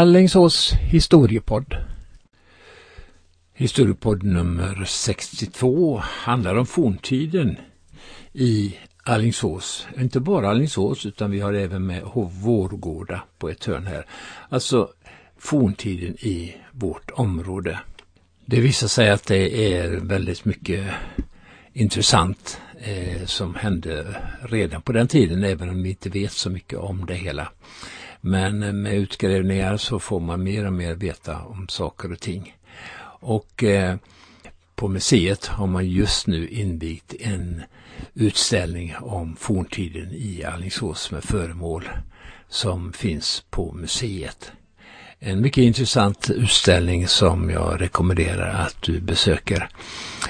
Allingsås historiepodd. Historiepodd nummer 62 handlar om forntiden i Allingsås. Inte bara Allingsås utan vi har även med Vårgårda på ett hörn här. Alltså forntiden i vårt område. Det visar sig att det är väldigt mycket intressant eh, som hände redan på den tiden även om vi inte vet så mycket om det hela. Men med utgrävningar så får man mer och mer veta om saker och ting. Och eh, på museet har man just nu invigt en utställning om forntiden i Alingsås med föremål som finns på museet. En mycket intressant utställning som jag rekommenderar att du besöker.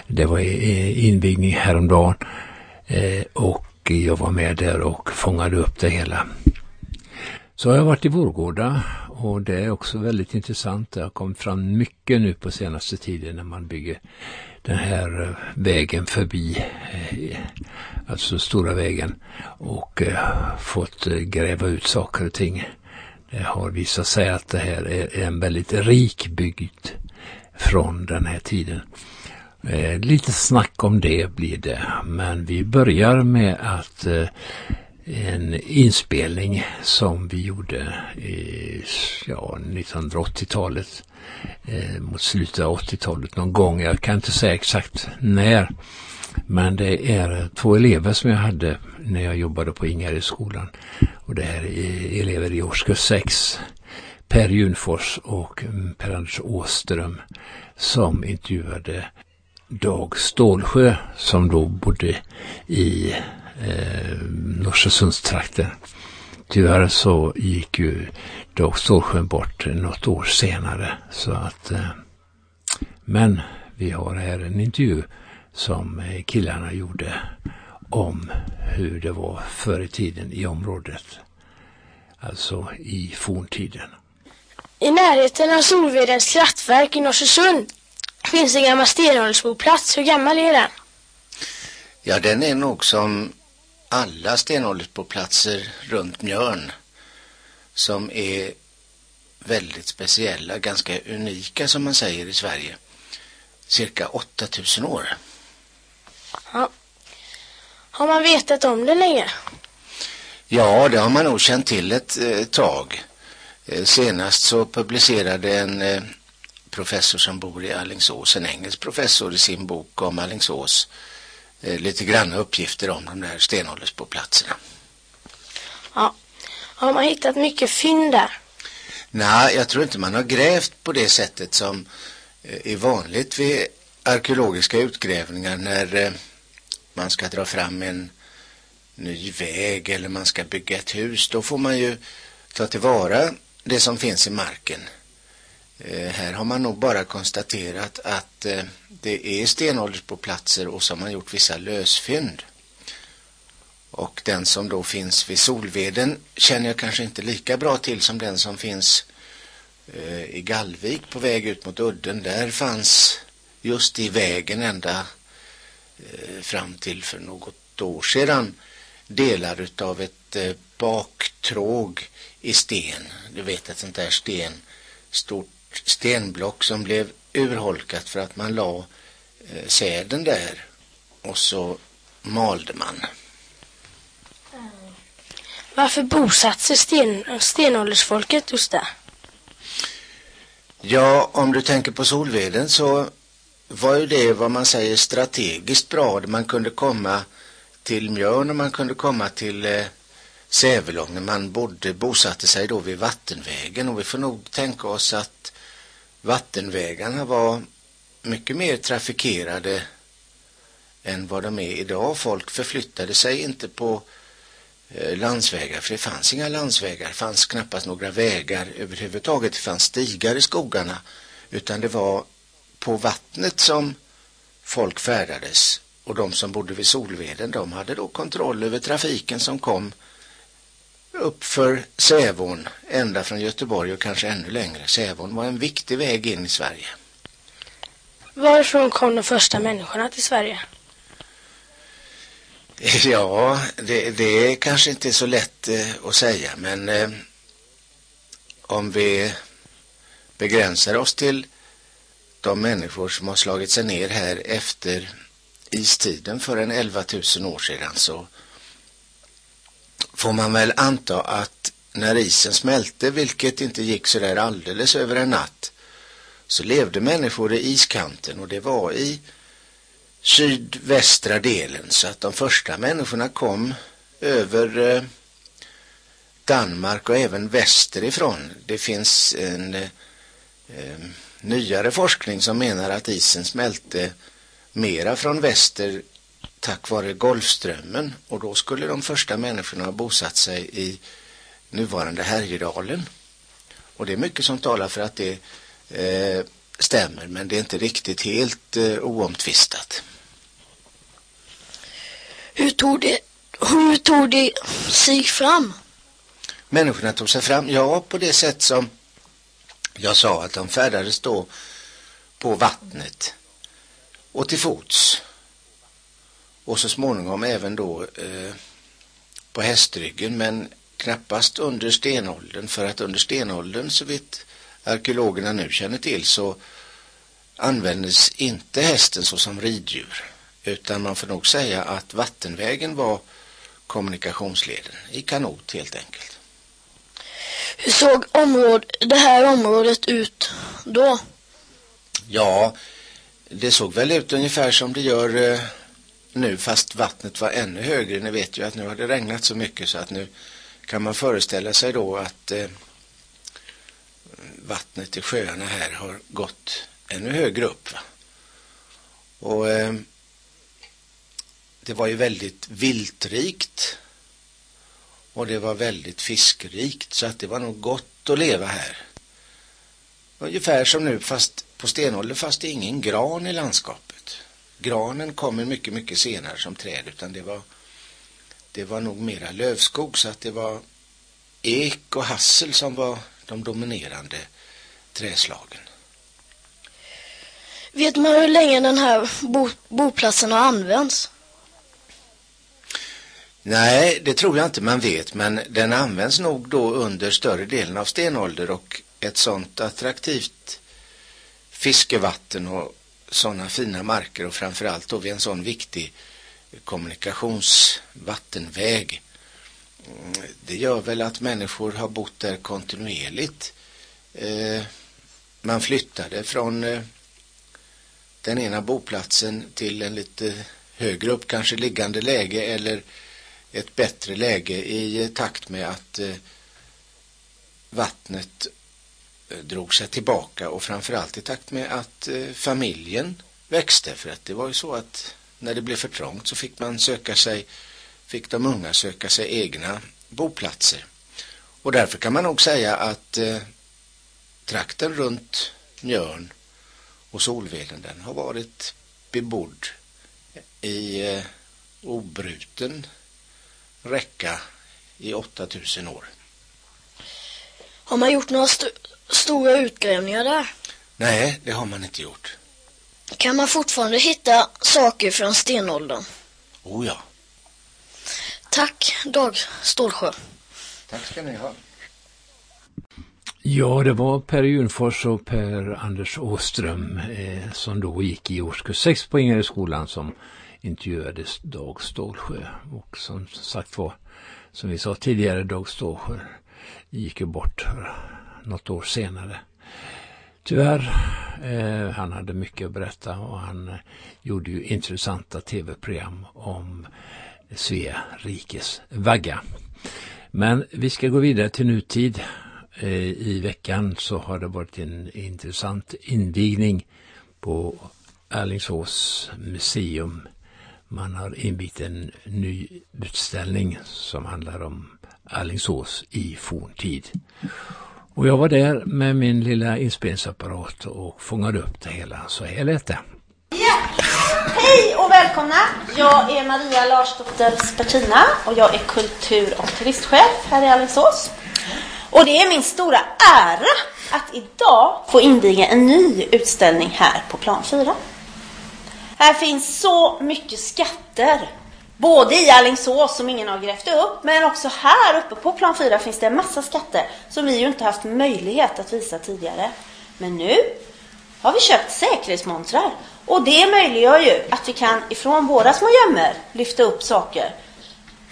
Det var eh, invigning häromdagen eh, och jag var med där och fångade upp det hela. Så har jag varit i Vårgårda och det är också väldigt intressant. Det har kommit fram mycket nu på senaste tiden när man bygger den här eh, vägen förbi, eh, alltså stora vägen och eh, fått gräva ut saker och ting. Det har visat sig att det här är en väldigt rik bygd från den här tiden. lite snack om det blir det, men vi börjar med att en inspelning som vi gjorde i ja, 1980-talet. Eh, mot slutet av 80-talet någon gång. Jag kan inte säga exakt när. Men det är två elever som jag hade när jag jobbade på Ingarydsskolan. Och det här är elever i årskurs 6. Per Junfors och mm, Per-Anders Åström som intervjuade Dag Stålsjö som då bodde i eh, Norrsesundstrakten. Tyvärr så gick ju Dag Stålsjön bort något år senare. Så att, eh, men vi har här en intervju som killarna gjorde om hur det var förr i tiden i området. Alltså i forntiden. I närheten av Solvedens kraftverk i Norsesund finns en gammal stenåldersboplats. Hur gammal är den? Ja, den är nog som alla stenåldersplatser runt Mjörn som är väldigt speciella, ganska unika som man säger i Sverige. Cirka 8000 år. Ja. Har man vetat om det länge? Ja, det har man nog känt till ett eh, tag. Eh, senast så publicerade en eh, professor som bor i Allingsås, en engelsk professor i sin bok om Allingsås lite granna uppgifter om de där stenåldersplatserna. Ja. Har man hittat mycket fynd där? Nej, jag tror inte man har grävt på det sättet som eh, är vanligt vid arkeologiska utgrävningar när eh, man ska dra fram en ny väg eller man ska bygga ett hus. Då får man ju ta tillvara det som finns i marken. Eh, här har man nog bara konstaterat att eh, det är stenåldersplatser och så har man gjort vissa lösfynd. Och den som då finns vid Solveden känner jag kanske inte lika bra till som den som finns eh, i Gallvik på väg ut mot udden. Där fanns just i vägen ända fram till för något år sedan delar utav ett baktråg i sten. Du vet ett sånt där sten stort stenblock som blev urholkat för att man la eh, säden där och så malde man. Varför bosatte sig sten, stenåldersfolket just där? Ja, om du tänker på Solveden så var ju det vad man säger strategiskt bra. Man kunde komma till Mjörn och man kunde komma till eh, Sävelången. Man bodde, bosatte sig då vid vattenvägen och vi får nog tänka oss att vattenvägarna var mycket mer trafikerade än vad de är idag. Folk förflyttade sig inte på eh, landsvägar för det fanns inga landsvägar. Det fanns knappast några vägar överhuvudtaget. Det fanns stigar i skogarna utan det var på vattnet som folk färdades och de som bodde vid Solveden de hade då kontroll över trafiken som kom upp för Sävån ända från Göteborg och kanske ännu längre. Sävån var en viktig väg in i Sverige. Varifrån kom de första människorna till Sverige? Ja, det, det kanske inte är så lätt eh, att säga men eh, om vi begränsar oss till de människor som har slagit sig ner här efter istiden för en 11 000 år sedan så får man väl anta att när isen smälte, vilket inte gick så där alldeles över en natt, så levde människor i iskanten och det var i sydvästra delen så att de första människorna kom över eh, Danmark och även västerifrån. Det finns en eh, eh, nyare forskning som menar att isen smälte mera från väster tack vare Golfströmmen och då skulle de första människorna ha bosatt sig i nuvarande Härjedalen. Och det är mycket som talar för att det eh, stämmer men det är inte riktigt helt eh, oomtvistat. Hur tog det, hur tog det sig fram? Människorna tog sig fram, ja på det sätt som jag sa att de färdades då på vattnet och till fots och så småningom även då eh, på hästryggen men knappast under stenåldern för att under stenåldern så vitt arkeologerna nu känner till så användes inte hästen så som riddjur utan man får nog säga att vattenvägen var kommunikationsleden i kanot helt enkelt. Hur såg områd, det här området ut då? Ja, det såg väl ut ungefär som det gör eh, nu fast vattnet var ännu högre. Ni vet ju att nu har det regnat så mycket så att nu kan man föreställa sig då att eh, vattnet i sjöarna här har gått ännu högre upp. Va? Och eh, det var ju väldigt viltrikt och det var väldigt fiskrikt så att det var nog gott att leva här. Ungefär som nu fast på stenålder fast det är ingen gran i landskapet. Granen kommer mycket, mycket senare som träd utan det var det var nog mera lövskog så att det var ek och hassel som var de dominerande träslagen. Vet man hur länge den här bo, boplatsen har använts? Nej, det tror jag inte man vet, men den används nog då under större delen av stenålder och ett sånt attraktivt fiskevatten och sådana fina marker och framförallt då vid en sån viktig kommunikationsvattenväg. Mm, det gör väl att människor har bott där kontinuerligt. Eh, man flyttade från eh, den ena boplatsen till en lite högre upp kanske liggande läge eller ett bättre läge i takt med att eh, vattnet Eh, drog sig tillbaka och framförallt i takt med att eh, familjen växte för att det var ju så att när det blev för trångt så fick man söka sig fick de unga söka sig egna boplatser och därför kan man nog säga att eh, trakten runt Mjörn och Solveden den har varit bebodd i eh, obruten räcka i 8000 år. Har man gjort några st stora utgrävningar där? Nej, det har man inte gjort. Kan man fortfarande hitta saker från stenåldern? Oh ja. Tack, Dag Stålsjö. Tack ska ni ha. Ja, det var Per Junfors och Per Anders Åström eh, som då gick i årskurs 6 på Ingaröskolan som intervjuades Dag Stålsjö. Och som sagt var, som vi sa tidigare, Dag Stålsjö gick ju bort något år senare. Tyvärr, eh, han hade mycket att berätta och han eh, gjorde ju intressanta tv-program om Svea rikes vagga. Men vi ska gå vidare till nutid. Eh, I veckan så har det varit en intressant invigning på Erlingsås museum man har invigt en ny utställning som handlar om Erlingsås i forntid. Och jag var där med min lilla inspelningsapparat och fångade upp det hela. Så här lät det. Ja. Hej och välkomna! Jag är Maria Larsdotter Spertina och jag är kultur och turistchef här i Alingsås. Och det är min stora ära att idag få inviga en ny utställning här på plan 4. Här finns så mycket skatter. Både i Alingsås som ingen har grävt upp, men också här uppe på plan 4 finns det en massa skatter som vi ju inte haft möjlighet att visa tidigare. Men nu har vi köpt säkerhetsmontrar och det möjliggör ju att vi kan ifrån våra små gömmor lyfta upp saker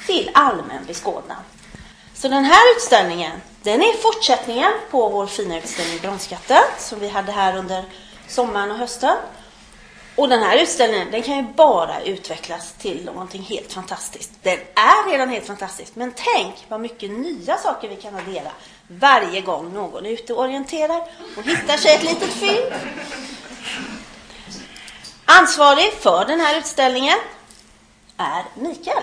till allmän beskådan. Så den här utställningen, den är fortsättningen på vår fina utställning Bronsskatten som vi hade här under sommaren och hösten. Och den här utställningen den kan ju bara utvecklas till någonting helt fantastiskt. Den är redan helt fantastisk, men tänk vad mycket nya saker vi kan addera varje gång någon är ute och orienterar och hittar sig ett litet fynd. Ansvarig för den här utställningen är Mikael.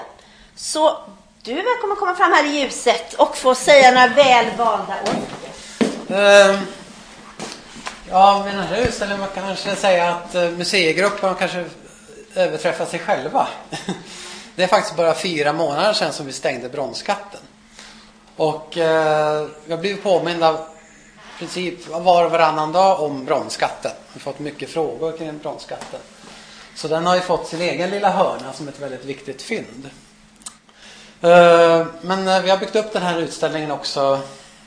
Så du är välkommen att komma fram här i ljuset och få säga några välvalda ord. Um ja, med den här utställningen man kanske säga att eh, museigruppen kanske överträffar sig själva. Det är faktiskt bara fyra månader sedan som vi stängde bronsskatten. Och eh, jag blivit påmind av princip var och varannan dag om bronsskatten. Vi har fått mycket frågor kring bronsskatten. Så den har ju fått sin egen lilla hörna som ett väldigt viktigt fynd. Eh, men eh, vi har byggt upp den här utställningen också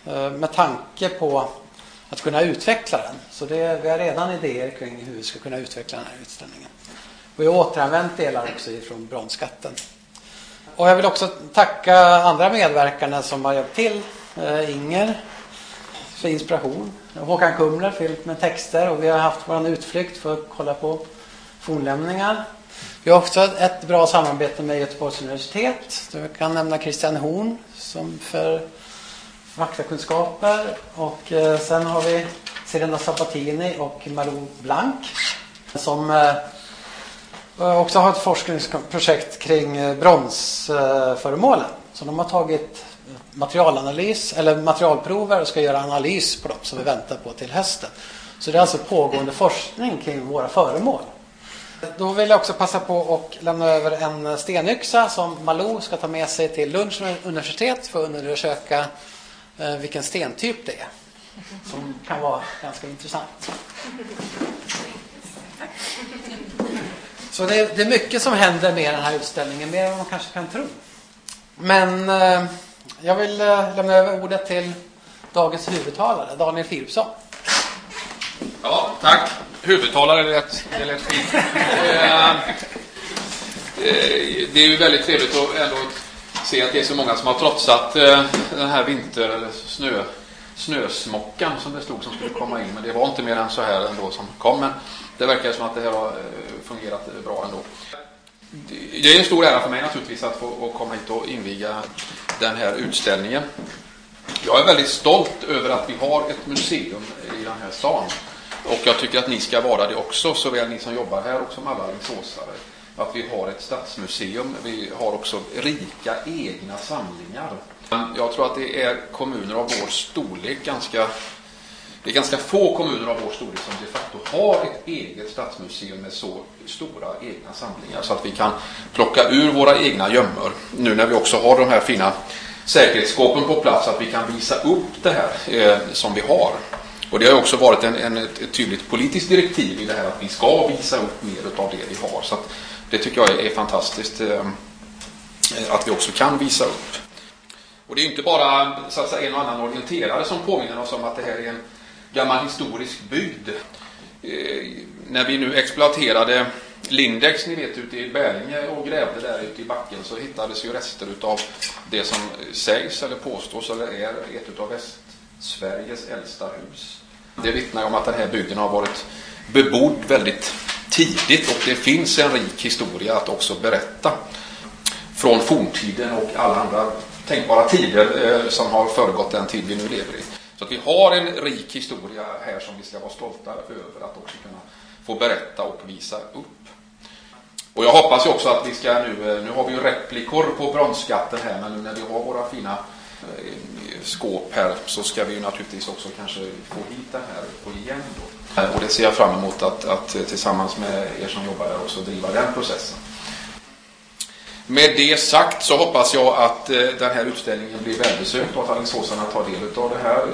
eh, med tanke på att kunna utveckla den. Så det, vi har redan idéer kring hur vi ska kunna utveckla den här utställningen. Vi har återanvänt delar också ifrån bronsskatten. Och jag vill också tacka andra medverkande som har hjälpt till. Eh, Inger för inspiration. Håkan Kumler fyllt med texter och vi har haft vår utflykt för att kolla på fornlämningar. Vi har också ett bra samarbete med Göteborgs universitet. Jag kan nämna Christian Horn som för faktakunskaper. Och eh, sen har vi Serena Sabatini och Malou Blank som eh, eh, också har ett forskningsprojekt kring eh, bronsföremålen. Så de har tagit materialanalys eller materialprover och ska göra analys på dem som vi väntar på till hösten. Så det är alltså pågående forskning kring våra föremål. Då vill jag också passa på att lämna över en stenyxa som Malou ska ta med sig till Lunds universitet för att undersöka vilken stentyp det är. Som kan vara ganska intressant. Så det är, det är mycket som händer med den här utställningen, mer än man kanske kan tro. Men eh, jag vill eh, lämna över ordet till dagens huvudtalare, Daniel Philipsson. Ja, tack huvudtalare lät, det lät fint. Eh, eh, det är ju väldigt trevligt att ändå se att det är så många som har trotsat eh, den här vinter eller snö, snösmockan som det stod som skulle komma in. Men det var inte mer än så här ändå som kom. Men det verkar som att det här har eh, fungerat eh, bra ändå. Det är en stor ära för mig naturligtvis att få komma hit och inviga den här utställningen. Jag är väldigt stolt över att vi har ett museum i den här stan. Och jag tycker att ni ska vara det också, såväl ni som jobbar här och som alla alingsåsare. Att vi har ett stadsmuseum. Vi har också rika egna samlingar. Jag tror att det är kommuner av vår storlek ganska det är ganska få kommuner av vår storlek som de facto har ett eget stadsmuseum med så stora egna samlingar så att vi kan plocka ur våra egna gömmor. Nu när vi också har de här fina säkerhetsskåpen på plats så att vi kan visa upp det här eh, som vi har. Och det har också varit en, en, ett tydligt politiskt direktiv i det här att vi ska visa upp mer av det vi har. Så det tycker jag är, fantastiskt eh, att vi också kan visa upp. Och det är inte bara så att säga, en och annan orienterare som påminner oss om att det här är en gammal historisk bygd. Eh, när vi nu exploaterade Lindex, ni vet, ute i Bälinge och grävde där ute i backen så hittades ju rester utav det som sägs eller påstås eller är ett utav Västsveriges äldsta hus. Det vittnar om att den här bygden har varit bebodd väldigt tidigt och det finns en rik historia att också berätta från forntiden och alla andra tänkbara tider eh, som har föregått den tid vi nu lever i. Så att vi har en rik historia här som vi ska vara stolta över att också kunna få berätta och visa upp. Och jag hoppas ju också att vi ska nu, eh, nu har vi ju replikor på bronsskatten här, men nu när vi har våra fina eh, skåp här så ska vi ju naturligtvis också kanske få hit det här på igen då. Eh, och det ser jag fram emot att, att eh, tillsammans med er som jobbar där också driva den processen. Med det sagt så hoppas jag att eh, den här utställningen blir välbesökt och att alingsåsarna tar del av det här.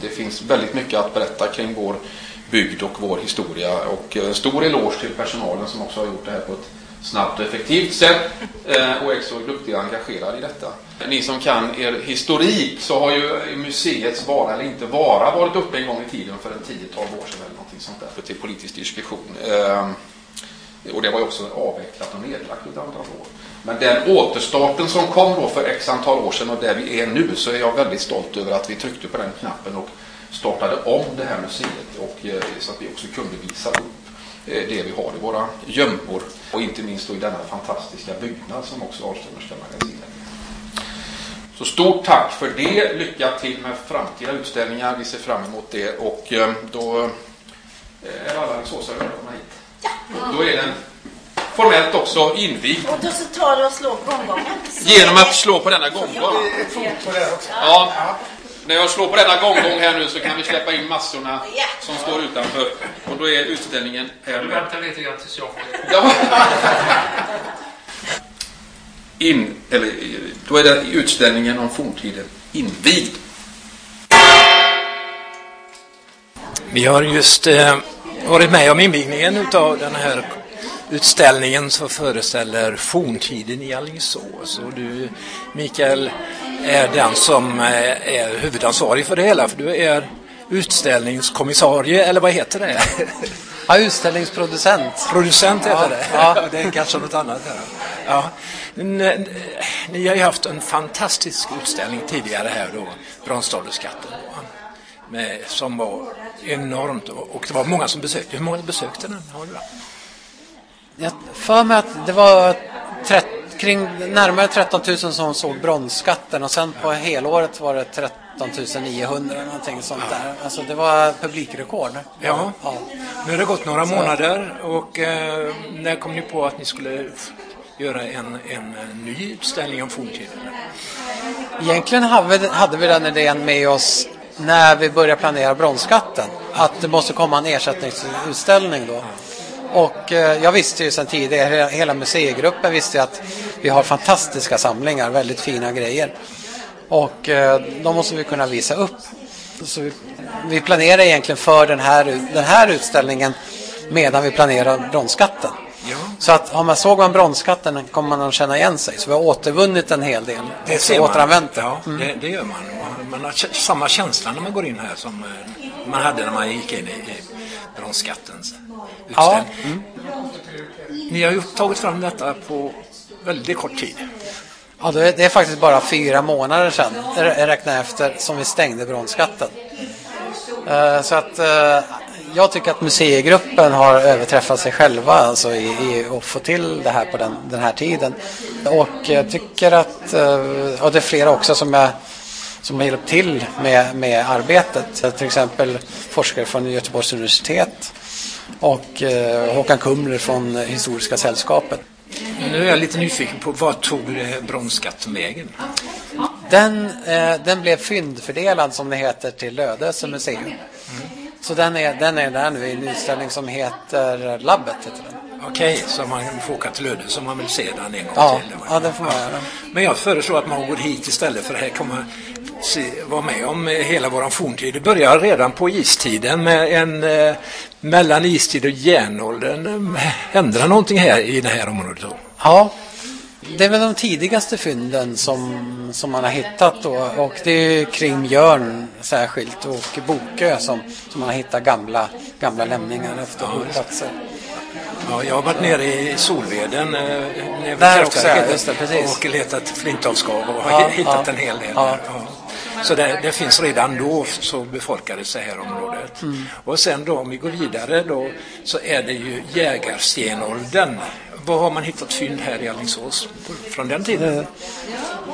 Det finns väldigt mycket att berätta kring vår bygd och vår historia och en stor eloge till personalen som också har gjort det här på ett snabbt och effektivt sätt eh, och är så duktiga och engagerade i detta. Ni som kan er historik så har ju museets vara eller inte vara varit uppe en gång i tiden för en 10-12 år sedan eller någonting sånt där till politisk diskussion. Eh, och det var ju också avvecklat och nedlagt ett antal år. Men den återstarten som kom då för x antal år sedan och där vi är nu så är jag väldigt stolt över att vi tryckte på den knappen och startade om det här museet och eh, så att vi också kunde visa upp det vi har i våra gömmor och inte minst då i denna fantastiska byggnad som också Alströmerska magasinet så stort tack för det. Lycka till med framtida utställningar. Vi ser fram emot det och eh, då är alla Alingsåsare välkomna hit. Ja. Då är den formellt också invigd. Och då så tar du och slår på gonggongen. Genom att slå på denna gånggång. Ja. När jag slår på denna gånggång här nu så kan vi släppa in massorna som står utanför. Och då är utställningen här. Vänta lite grann tills jag får Ja. In, eller, då är det utställningen om forntiden invigd. Vi har just eh, varit med om invigningen av den här utställningen som föreställer forntiden i Alingsås. Och du, Mikael, är den som eh, är huvudansvarig för det hela, för du är utställningskommissarie, eller vad heter det? Ja, utställningsproducent. Producent heter Ja, det. ja. det är kanske något annat. Här. Ja. Ni, ni har ju haft en fantastisk utställning tidigare här då, Bronsdalskatten, med, som var enormt och det var många som besökte. Hur många besökte den? Har du? Jag för mig att det var trett, kring närmare 13 000 som såg bronsskatten och sen på helåret var det 13 900 någonting sånt där. Alltså det var publikrekord. Ja. ja. Nu har det gått några månader och eh, när kom ni på att ni skulle göra en, en ny utställning om forntiden? Egentligen hade vi, hade vi den idén med oss när vi började planera bronsskatten. Att det måste komma en ersättningsutställning då. Och eh, jag visste ju sedan tidigare, hela museigruppen visste ju att vi har fantastiska samlingar, väldigt fina grejer. Och eh, de måste vi kunna visa upp. Så vi, vi planerar egentligen för den här, den här utställningen medan vi planerar bronsskatten. Ja. Så att har man såg man bronsskatten kommer man att känna igen sig. Så vi har återvunnit en hel del. Det ser man. återanvänt det. Ja, det, det gör man. Man- har samma känsla när man går in här som eh, man hade när man gick in i, i bronsskattens Ja, utställning. Ni har ju tagit fram detta på väldigt kort tid. Ja, det är, faktiskt bara fyra månader sedan, jag räknar efter, som vi stängde bronsskatten. Eh, så att eh, jag tycker att museigruppen har överträffat sig själva alltså i, i att få till det här på den, den här tiden. Och jag tycker att, eh, och det är flera också som jag som har hjälpt till med, med arbetet. Till exempel forskare från Göteborgs universitet och eh, Håkan Kumler från Historiska sällskapet. Nu är jag lite nyfiken på vad tog eh, bronsskatten vägen? Den, eh, den blev fyndfördelad som det heter till Lödöse museum. Så den är, den är där nu i en utställning som heter Labbet. Heter den. Okej, så man får åka till Lödöse om man vill se den en gång Ja, till. ja, det får man göra. Men jag föreslår att man går hit istället för här kommer se, vara med om eh, hela våran forntid. Det börjar redan på istiden med en eh, mellan istid och järnåldern. Eh, Händer någonting här i det här området då? Ja, det är väl de tidigaste fynden som, som man har hittat då. Och det är kring Mjörn särskilt och Bokö som, som man har hittat gamla, gamla lämningar efter boplatser. Ja, jag har varit nere i Solveden eh, nere Där också, ja, just det, precis. och letat flintavsskav och har Ja, hittat ja. en hel del. Ja. Så det, det finns redan då så befolkades det här området. Mm. Och sen då om vi går vidare då så är det ju jägarstenåldern. Vad har man hittat fynd här i Alingsås från den tiden?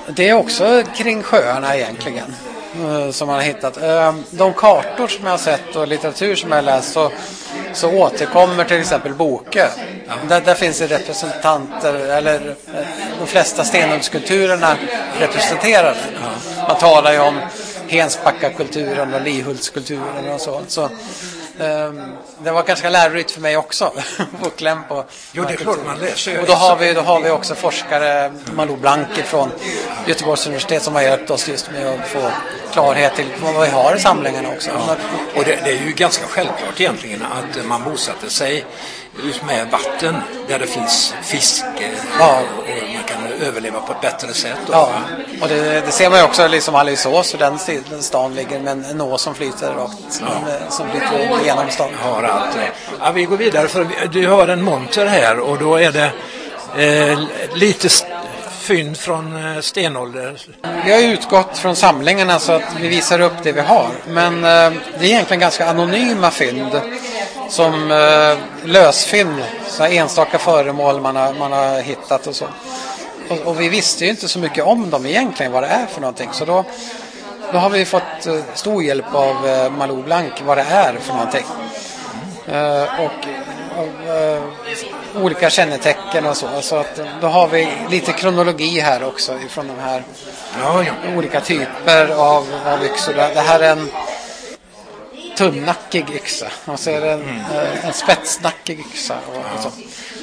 Det är också kring sjöarna egentligen eh, som man har hittat. Eh, De kartor som jag har sett och litteratur som jag har läst så, så återkommer till exempel Bokö. Där, där finns det representanter, eller eh, de flesta stenugnskulpturerna representerade. Man talar ju om Hensbackakulturen och Lihultskulturen och så. så det var ganska lärorikt för mig också att få kläm på Jo, det är klart man läser. och då har, vi, då har vi också forskare, Malou Blanke från Göteborgs universitet som har hjälpt oss just med att få klarhet till vad vi har i samlingarna också. Och det, det är ju ganska självklart egentligen att man bosatte sig just med vatten där det finns fisk Ja. Kan överleva på ett bättre sätt. då. Ja, och det, det ser man ju också liksom Alingsås, hur den den stan ligger med en, å som flyter rakt, med- som flyter genom stan. har allt. det. Ja, vi går vidare för du har en monter här och då är det eh, lite fynd från eh, stenålder. Vi har utgått från samlingarna så att vi visar upp det vi har. Men eh, det är egentligen ganska anonyma fynd. Som eh, lösfynd, så enstaka föremål man har, man har hittat och så. Och, och vi visste ju inte så mycket om dem egentligen, vad det är för någonting. Så då, då har vi fått eh, stor hjälp av eh, Malou Blank vad det är för någonting. Eh, och eh, olika kännetecken och så. Så att, då har vi lite kronologi här också ifrån de här Ja, ja. olika typer av, av yxor. Det här är en tunnnackig yxa och så är det en, eh, en spetsnackig yxa. Och, och så.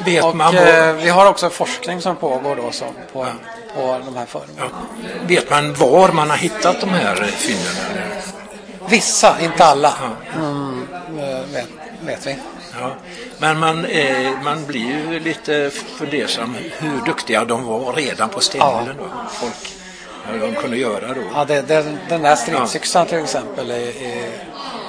Vet och man eh, var, vi har också forskning som pågår då så, på, på de här föremålen. vet man var man har hittat de här fynden? Vissa, inte alla, mm, eh, vet, vet vi. Ja. Men man, eh, man blir ju lite fundersam hur duktiga de var redan på stenåldern. då. Folk, vad de kunde göra då. Ja, det, den, den där stridsyxan till exempel är, är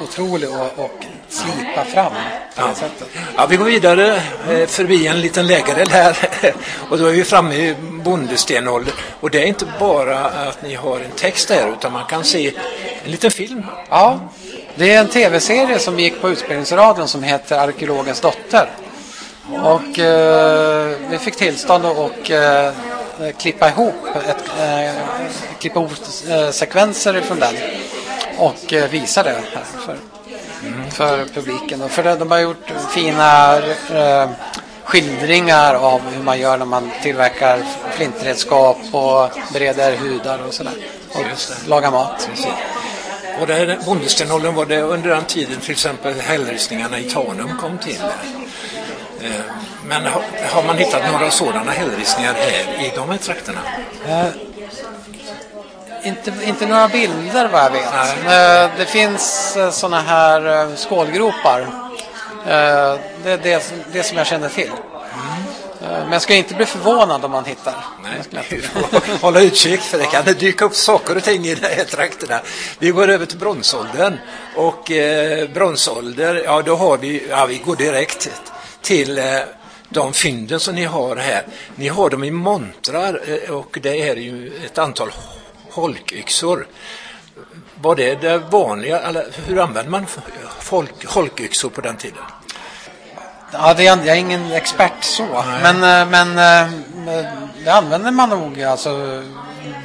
otrolig och, och slipa fram på det Ja. sättet. Ja, vi går vidare eh, förbi en liten lägereld här och då är vi framme i bondestenåldern. Och det är inte bara att ni har en text där utan man kan se en liten film. Ja, det är en tv-serie som gick på Utbildningsradion som heter Arkeologens dotter. Och eh, vi fick tillstånd att eh, klippa ihop, ett, eh, klippa ihop eh, sekvenser från den och eh, visa det här för, för publiken. Och för det, de har gjort fina eh, skildringar av hur man gör när man tillverkar flintredskap och bereder hudar och sådär. Och lagar mat. Och där bondestenåldern var det under den tiden till exempel hällristningarna i Tanum kom till. Eh, Men har, har man hittat några sådana hällristningar här i de här trakterna? Inte, inte några bilder vad jag vet. Nej. Eh, det finns eh, såna här eh, skålgropar. Det är det, som- det som jag känner till. Eh, men jag ska inte bli förvånad om man hittar. Skulle Nej, hålla utkik för det kan dyka upp saker och ting i de här trakterna. Vi går över till bronsåldern och eh, bronsålder, ja då har vi, ja vi går direkt till eh, de fynden som ni har här. Ni har dem i montrar och det är ju ett antal holkyxor. Var det det vanliga, eller hur använder man folk, holkyxor på den tiden? Ja, det jag är ingen expert så. Men, eh, men eh, det använder man nog alltså,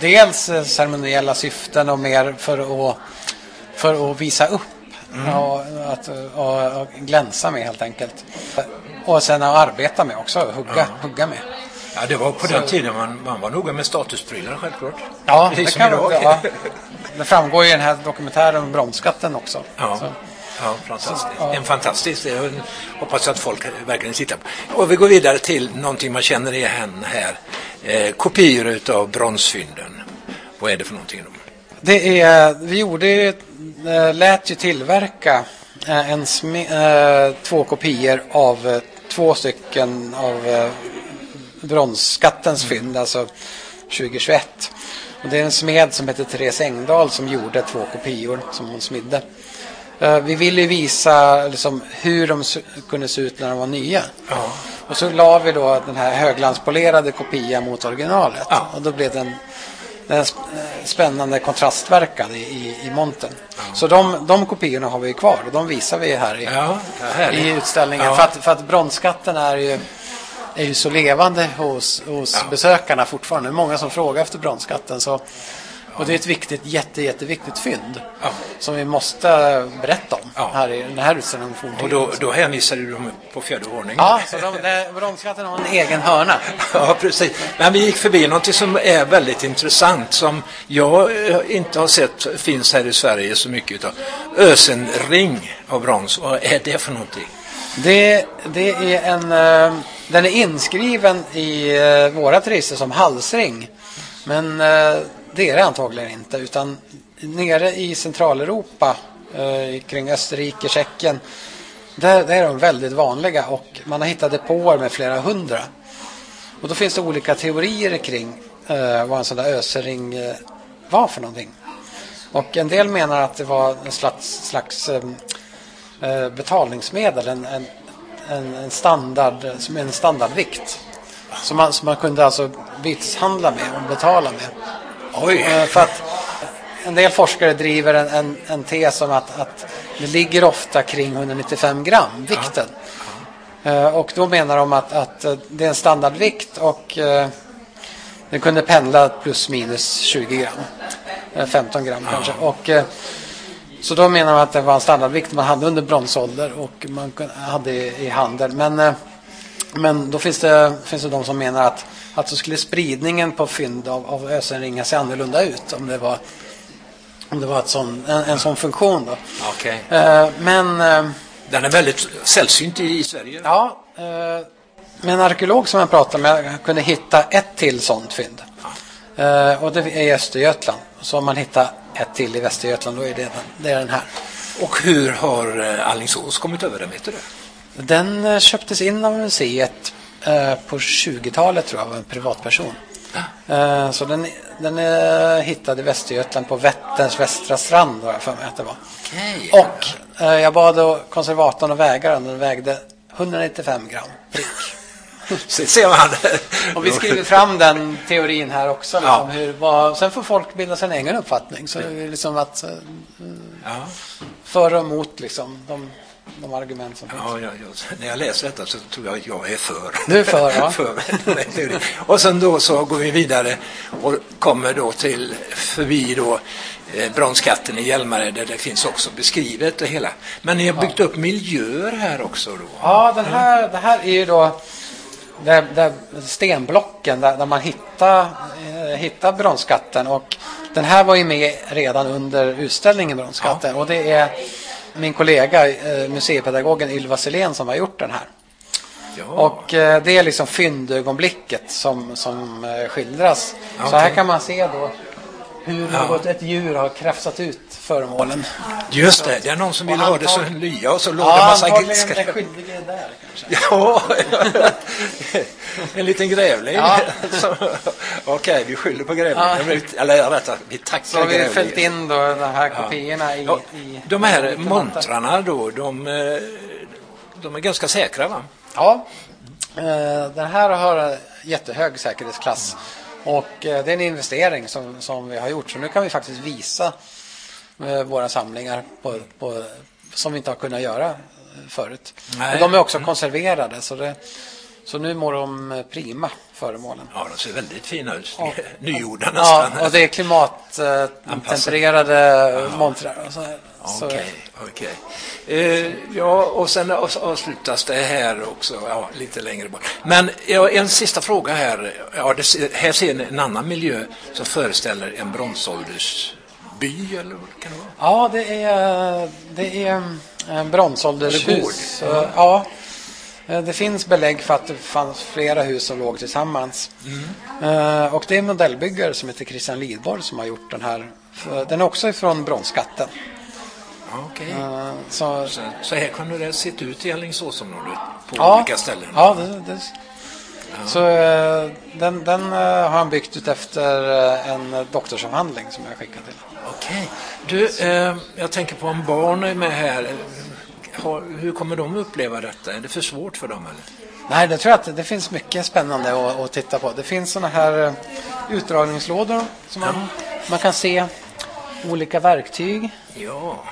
dels eh, ceremoniella syften och mer för att, för att visa upp och, att, och, och glänsa med helt enkelt. Och sen att arbeta med också, hugga, hugga med. Ja, det var på den tiden man, man var noga med statusprylar självklart. Ja, Precis det, som kan, idag. ja, det framgår i den här dokumentären om bromsskatten också. Ja, Så, ja fantastiskt. ja. En fantastisk. Jag hoppas att folk verkligen tittar på. Och vi går vidare till någonting man känner igen här. Eh, kopior utav bronsfynden. Vad är det för någonting? då? Det är, vi gjorde eh, lät ju tillverka eh, en eh, två kopior av två stycken av bronsskattens fynd, alltså 2021. Och det är en smed som heter Therese Engdahl som gjorde två kopior som hon smidde. Eh, Vi ville ju visa liksom, hur de kunde se ut när de var nya. Ja. Och så la vi då den här högglanspolerade kopian mot originalet. Ja. Och då blev den, den sp- spännande kontrastverkan i, i, i monten. Så de, de kopiorna har vi kvar och de visar vi här i, Ja, i utställningen. Ja. För, att, för att bronsskatten är ju, är ju så levande hos, hos Ja. besökarna fortfarande. Det är många som frågar efter bronsskatten. Så, och det är ett viktigt, jätte, jätteviktigt fynd Ja. som vi måste berätta om Ja. här i den här utställningen. Och då, då hänvisar du dem på fjärde våningen. Ja, så de, bronsskatten har en egen hörna. Ja, precis. Men vi gick förbi något som är väldigt intressant som jag eh, inte har sett finns här i Sverige så mycket utav. Ösenring av brons. Vad är det för någonting? Det, det är en, eh, den är inskriven i eh, vårat register som halsring. Men eh, det är det antagligen inte. Utan nere i Centraleuropa, eh, kring Österrike, Tjeckien, Där, där är de väldigt vanliga och man har hittat depåer med flera hundra. Och då finns det olika teorier kring eh, vad en sån där ösering eh, var för någonting. Och en del menar att det var en slags, slags eh, eh betalningsmedel, en, en, en, en, standard, som en standardvikt. Som man, som man kunde alltså byteshandla med och betala med. Oj! Eh, för att en del forskare driver en, en, en tes om att, att det ligger ofta kring 195 gram, vikten. Ja. Ja. Och då menar de att, att det är en standardvikt och eh, den kunde pendla plus minus 20 gram. 15 gram ja. kanske. Och, eh, så då menar man att det var en standardvikt man hade under bronsålder och man hade i, handel. Men, men då finns det, finns det de som menar att, att så skulle spridningen på fynd av, av ösenringar se annorlunda ut om det var om det var ett sån, en, en sån funktion. Då. Okay. Eh, men... Eh, Den är väldigt sällsynt i, i Sverige. Ja. Eh, med en arkeolog som jag pratade med kunde hitta ett till sånt fynd. Eh, och det är i Östergötland. Så om man hittar ett till i Västergötland då är det, det är den här. Och hur har eh, Allingsås kommit över den, vet du? Den eh, köptes in av museet eh, på 20-talet tror jag av en privatperson. Så den, den är hittad i Västergötland på Vätterns västra strand har jag för mig att det var. Okay. Och jag bad konservatorn att väga den. Den vägde 195 gram prick. Så ser man. och vi skriver fram den teorin här också. Liksom, ja. hur, vad, sen får folk bilda sin egen uppfattning. Så liksom att, eh, ja. För och emot liksom. De, de argument som finns. Ja, ja, ja, när jag läser detta så tror jag att jag är för. Du är för, ja. för och sen då så går vi vidare och kommer då till förbi då eh, Bronskatten i Hjälmare där det finns också beskrivet det hela. Men ni har byggt upp miljöer här också då? Ja, den här, det här är ju då där, där stenblocken där, där man hittar, eh, hittar Bronskatten och den här var ju med redan under utställningen Bronskatten ja. och det är min kollega, eh, museipedagogen Ylva Selén som har gjort den här. Ja. Och eh, det är liksom fyndögonblicket som, som eh, skildras. Okay. Så här kan man se då hur något, ett djur har krafsat ut föremålen. Just det, det är någon som vill ha det som lya och så låg ja, det massa antagligen den skyldige är där kanske. Ja, en liten grävling. Ja. Okej, okay, vi skyller på grävlingen. Ja. Eller rätt vi tackar Så har vi fällt in då de här kopiorna i, i... De här montrarna då, de, eh, de är ganska säkra va? Ja, eh, den här har jättehög säkerhetsklass. Och eh, det är en investering som, som vi har gjort. Så nu kan vi faktiskt visa våra samlingar på, på, som vi inte har kunnat göra förut. Nej. Och de är också mm. konserverade. Så, det, så nu mår de prima, föremålen. Ja, de ser väldigt fina ut. Och, Nygjorda nästan. Ja, och det är klimattempererade montrar. Okej, okay, okej. Okay. Eh, ja, och sen avslutas det här också, ja, lite längre bort. Men ja, en sista fråga här. Ja, det, här ser ni en annan miljö som föreställer en bronsåldersby, eller vad kan det vara? Ja, det är, det är en bronsåldershus. Ja. ja. Eh, det finns belägg för att det fanns flera hus som låg tillsammans. Mm. Eh, och det är en modellbyggare som heter Christian Lidborg som har gjort den här. Den är också ifrån bronsskatten. Okay. Uh, så, så, så, här kunde det sett ut i Alingsåsområdet på ja, olika ställen? Ja, det, det, ja. så den, den har han byggt ut efter en doktorsavhandling som jag skickade till. Okej. Du, jag tänker på om barn är med här. hur kommer de uppleva detta? Är det för svårt för dem? Eller? Nej, det tror jag att det finns mycket spännande att, att titta på. Det finns sådana här utdragningslådor som man, man kan se olika verktyg. Ja.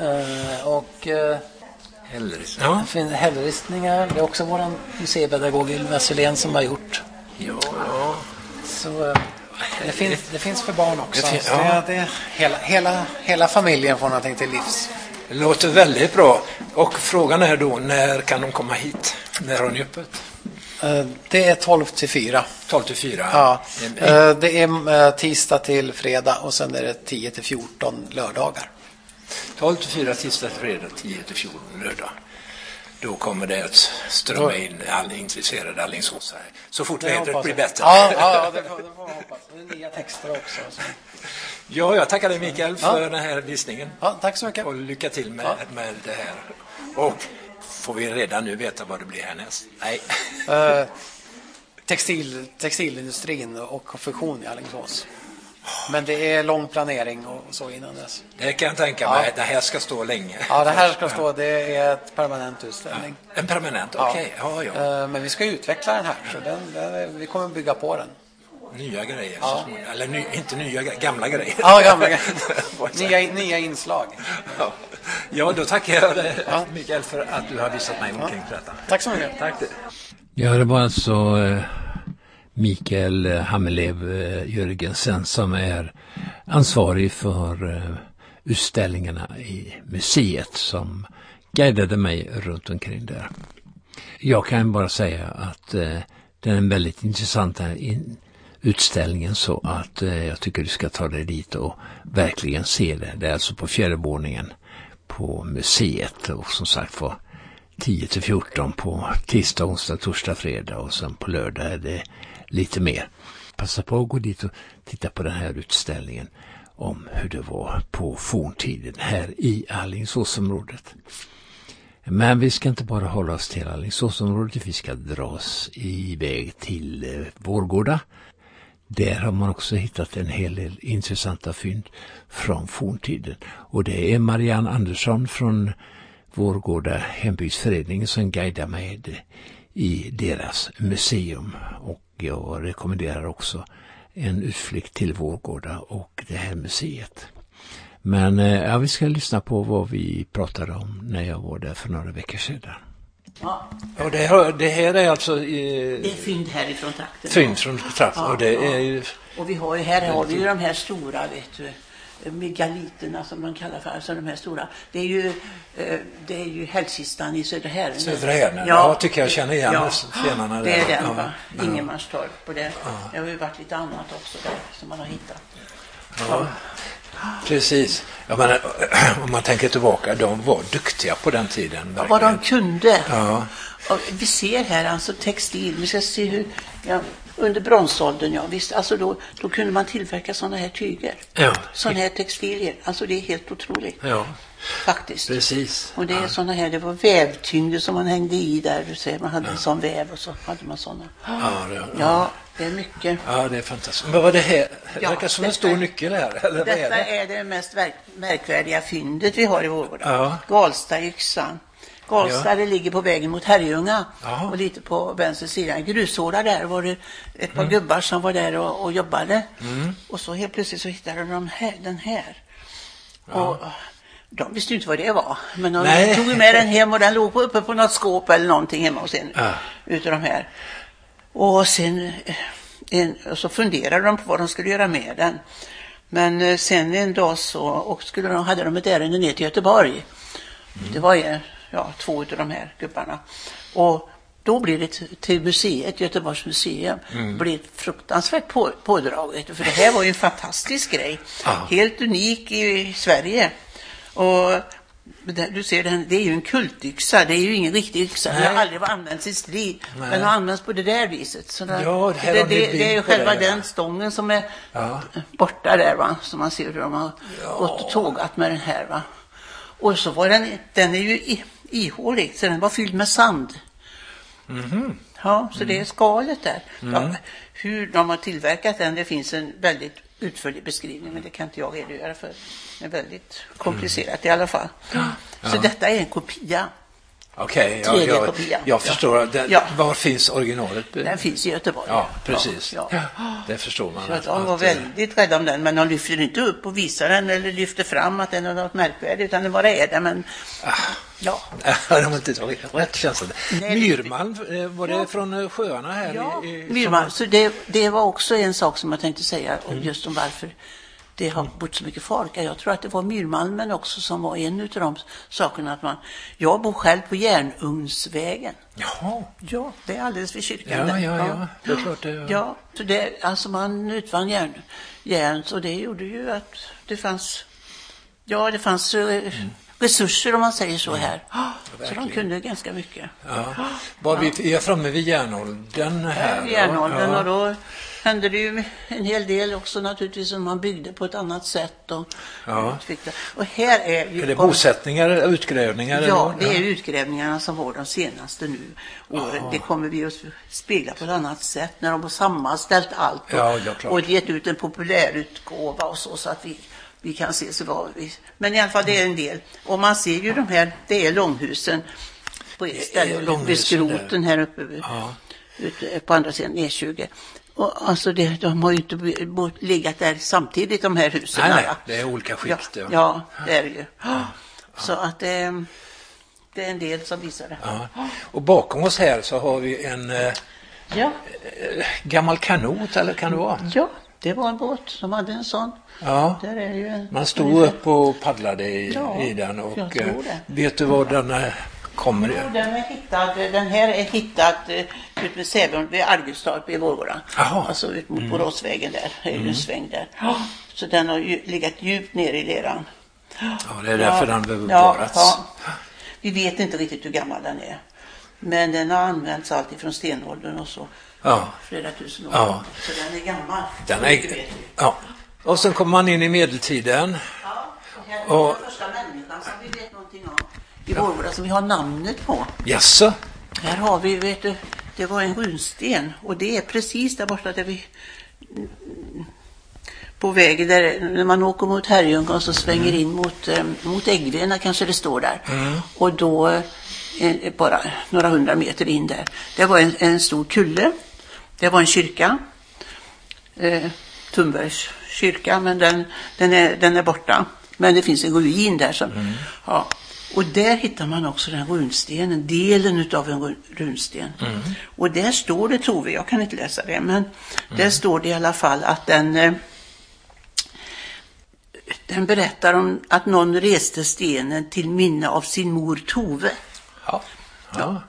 Eh, och eh, Hällristningar. Ja. hällristningar. Det är också vår museipedagog Ylva Sylén som har gjort. Ja, ja. Så eh, det finns, det finns för barn också. Det, ja. det, det, hela, hela, hela familjen får någonting till livs. Det låter väldigt bra. Och frågan är då, när kan de komma hit? När har ni öppet? Det är 12 till 4. 12 till 4? Ja. Det är tisdag till fredag och sen är det 10 till 14 lördagar. 12 till 4 tisdag till fredag, 10 till 14 lördag. Då kommer det att strömma in alla intresserade Alingsåsare. Så fort vädret blir bättre. Ja, ja, det får, det får man hoppas. Det är nya texter också. Så. Ja, jag tackar dig Mikael för ja. den här visningen. Ja, tack så mycket. Och lycka till med, ja. med det här. Och Får vi redan nu veta vad det blir härnäst? Nej. Eh, textil, textilindustrin och konfektion i Alingsås. Men det är lång planering och så innan dess. Det kan jag tänka mig. Det här ska stå länge. Ja, det här ska stå, det är ett permanent utställning. En permanent, Ja. okej. Ja, ja. Eh, Men vi ska utveckla den här, så den, den, vi kommer bygga på den. Nya grejer. Ja. Eller ny, inte nya gamla grejer. Ja, gamla grejer. Nya, nya inslag. Ja. ja, då tackar jag dig Mikael för att du har visat mig omkring detta. Tack så mycket. Tack. Ja, det var alltså eh, Mikael Hammerlev Hammelev eh, Jörgensen som är ansvarig för eh, utställningarna i museet som guidade mig runt omkring där. Jag kan bara säga att eh, är en väldigt intressant eh, utställningen så att eh, jag tycker du ska ta dig dit och verkligen se det. Det är alltså på fjärde våningen på museet och som sagt var 10 till 14 på tisdag, onsdag, torsdag, fredag och sen på lördag är det lite mer. Passa på att gå dit och titta på den här utställningen om hur det var på forntiden här i Alingsåsområdet. Men vi ska inte bara hålla oss till Alingsåsområdet, vi ska dra oss iväg till eh, Vårgårda. Där har man också hittat en hel del intressanta fynd från forntiden. Och det är Marianne Andersson från Vårgårda hembygdsförening som guidar mig i deras museum. Och jag rekommenderar också en utflykt till Vårgårda och det här museet. Men eh, ja, vi ska lyssna på vad vi pratade om när jag var där för några veckor sedan. Ja, Och det, här, det här är alltså det eh, är fynd härifrån trakten. fynd från Traff och det är ju Och vi har ju, här har vi ju de här stora, vet du, megaliterna som man kallar för, alltså de här stora. Det är ju, eh, det är ju Hällkistan i Södra Härnen. Södra Härnen, ja, tycker jag känner igen stenarna det är där. den Ja, va, ja. Ingenmanstorp och det. Det har ju varit lite annat också där som man har hittat. Ja, precis. Jag menar, om man tänker tillbaka, de var duktiga på den tiden. Ja, vad de verkligen. kunde. Ja. Och vi ser här alltså textil, vi ska se hur, ja, under bronsåldern, ja visst, alltså då, då kunde man tillverka sådana här tyger. Ja. Sådana här textilier, alltså det är helt otroligt Ja, faktiskt. precis. Och det är sådana här, det var vävtyngder som man hängde i där, du ser, man hade en sån väv och så hade man sådana. Ja, det, ja. Ja, det är mycket. ja, det är fantastiskt. Men vad det här? Det Ja, verkar som en detta- stor nyckel här. Eller vad är Detta det? är det mest märkvärdiga fyndet vi har i Vårgårda. Ja. Galstayxan. Galsta det ligger på vägen mot Herrljunga Ja. och lite på vänster sida. Grushåla där var det ett par gubbar som var där och, och jobbade. Och så helt plötsligt så hittade de här, den här. Och de visste ju inte vad det var. Men de Nej. tog med den hem och den låg på- uppe på något skåp eller någonting hemma hos en Ja. utav de här. Och sen eh, en, och så funderade de på vad de skulle göra med den. Men eh, sen en dag så och skulle de, hade de ett ärende ner till Göteborg. Det var ju, ja, två av de här gubbarna. Och då blir det till- museet, Göteborgs museum, blir fruktansvärt på, pådraget. För det här var ju en fantastisk grej. Ja. Helt unik i Sverige. Och du ser, den, det är ju en kultyxa, det är ju ingen riktig yxa. Den har aldrig använts i strid. Nej. Den har använts på det där viset. Så den, Ja, det det, det, det är ju själva ja. den stången som är Ja. borta där va. Så man ser hur de har gått och tågat med den här va. Och så var den, den är ju i, ihålig, så den var fylld med sand. Mhm. Ja, så det är skalet där. Mm. Ja, hur de har tillverkat den, det finns en väldigt utförlig beskrivning, men det kan inte jag redogöra för. Det är väldigt komplicerat i alla fall. Så detta är en kopia. Okej, ja, Tredje jag, kopia. jag förstår. Ja. Den, Ja. Var finns originalet? Den finns i Göteborg. Ja, precis. Ja, ja. Det förstår man. Så att- de var väldigt rädda om den, men de lyfter inte upp och visar den eller lyfter fram att den är något märkvärdigt, utan den bara är där. Men ja, de har inte tagit rätt känns det. Myrmalm, eh, var det Ja. från eh, sjöarna här? ja. i, i, Myrman, så det, det var också en sak som jag tänkte säga, om just om varför det har bott så mycket folk. Jag tror att det var myrmalmen också som var en av de sakerna. Att man, jag bor själv på Järnugnsvägen. Jaha, Ja, det är alldeles vid kyrkan. ja, ja, ja. Det är klart det. Ja, så det, alltså man utvann järn, järn, så det gjorde ju att det fanns, ja det fanns eh, resurser om man säger så här. så de kunde ganska mycket. Ja. Var vi är framme vid järnåldern här. Järnåldern ja. och då hände det ju en hel del också naturligtvis som man byggde på ett annat sätt. Och, Ja. och här är ju... Är det bosättningar, utgrävningar? eller Ja, vad? det är utgrävningarna som var de senaste nu åren. Det kommer vi att spegla på ett annat sätt när de har sammanställt allt och, Ja, ja, och gett ut en populärutgåva och så, så att vi, vi kan se så vad vi... Men i alla fall det är en del. Och man ser ju de här, det är långhusen på ett ställe, långhusen vid skroten här uppe Ja. ute på andra sidan E20. Och alltså det, de har ju inte legat där samtidigt de här husen. Nej, nej, ja. det är olika skikt. Ja, ja, det är det ju. Så att det, det är en del som visar det. Ja. Och bakom oss här så har vi en eh, Ja, gammal kanot, eller kan det vara? ja, det var en båt som hade en sån. Ja. Där är ju Man stod upp och paddlade i, Ja, i den och jag tror eh, det. vet du var den eh, kommer Jo, i? den, är hittad, den här är hittad eh, ut vid Säven, vid Argustorp i Vårgårda. Alltså ut mot Boråsvägen där, är ju en sväng där. Så den har ju legat djupt ner i leran. Ja, det är därför den behöver ja, bevaras. ja. Vi vet inte riktigt hur gammal den är. Men den har använts alltid från stenåldern och så. Ja. Flera tusen år. Ja. Så den är gammal. Den är, ja. Och sen kommer man in i medeltiden. Ja, och här är Och- den första människan som vi vet någonting om. I Vårgårda som vi har namnet på. Jaså? Här har vi, vet du, det var en runsten och det är precis där borta där vi på vägen där, när man åker mot Herrljunga och så svänger in mot, eh, mot Äggvena kanske det står där. Och då, eh, bara några hundra meter in där, det var en, en stor kulle. Det var en kyrka. Eh, Tumbergs kyrka, men den, den, är, den är borta. Men det finns en ruin där. Som, ja. Och där hittar man också den runstenen, delen utav en run- runsten. Och där står det, tror vi, jag kan inte läsa det, men där står det i alla fall att den eh, den berättar om att någon reste stenen till minne av sin mor Tove. Ja. ja.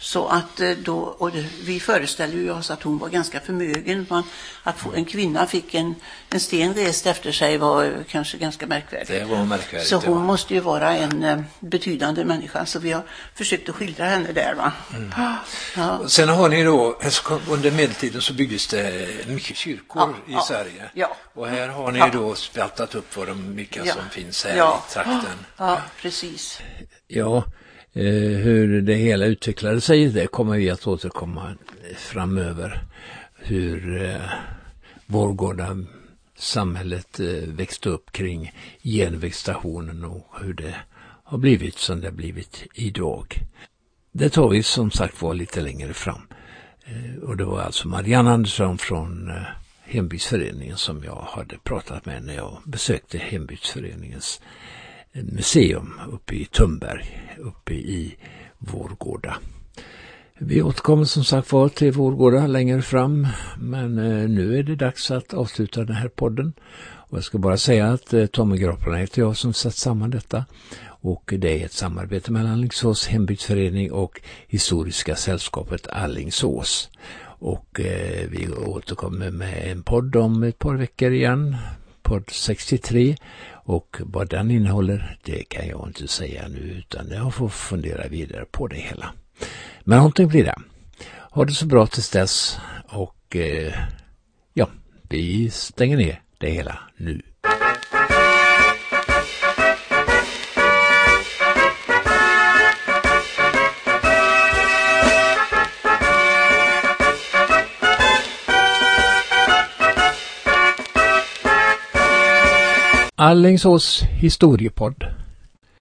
Så att eh, då, och vi föreställer ju oss att hon var ganska förmögen. Man, att få, en kvinna fick en, en sten rest efter sig var kanske ganska märkvärdigt. Det var märkvärdigt. Så hon måste ju vara en eh, betydande människa. Så vi har försökt att skildra henne där. Va? Mm. Ja. Sen har ni då, under medeltiden så byggdes det mycket kyrkor Ja, i ja, Sverige. ja. Och här har ni Ja. då spaltat upp vad de, vilka Ja. som finns här Ja. i trakten. ja, precis. Ja, Eh, hur det hela utvecklade sig, det kommer vi att återkomma framöver. Hur eh, Vårgårda samhället eh, växte upp kring genvägstationen och hur det har blivit som det har blivit idag. Det tar vi som sagt var lite längre fram. Eh, och det var alltså Marianne Andersson från eh, Hembygdsföreningen som jag hade pratat med när jag besökte Hembygdsföreningens museum uppe i Tumberg, uppe i Vårgårda. Vi återkommer som sagt var till Vårgårda längre fram, men eh, nu är det dags att avsluta den här podden. Och jag ska bara säga att eh, Tommy Gropparna heter jag som satt samman detta. Och det är ett samarbete mellan Alingsås hembygdsförening och Historiska sällskapet Allingsås. Och eh, vi återkommer med en podd om ett par veckor igen, podd 63. Och vad den innehåller, det kan jag inte säga nu utan jag får fundera vidare på det hela. Men någonting blir det. Ha det så bra tills dess och eh, ja, vi stänger ner det hela nu. Allingsås historiepodd.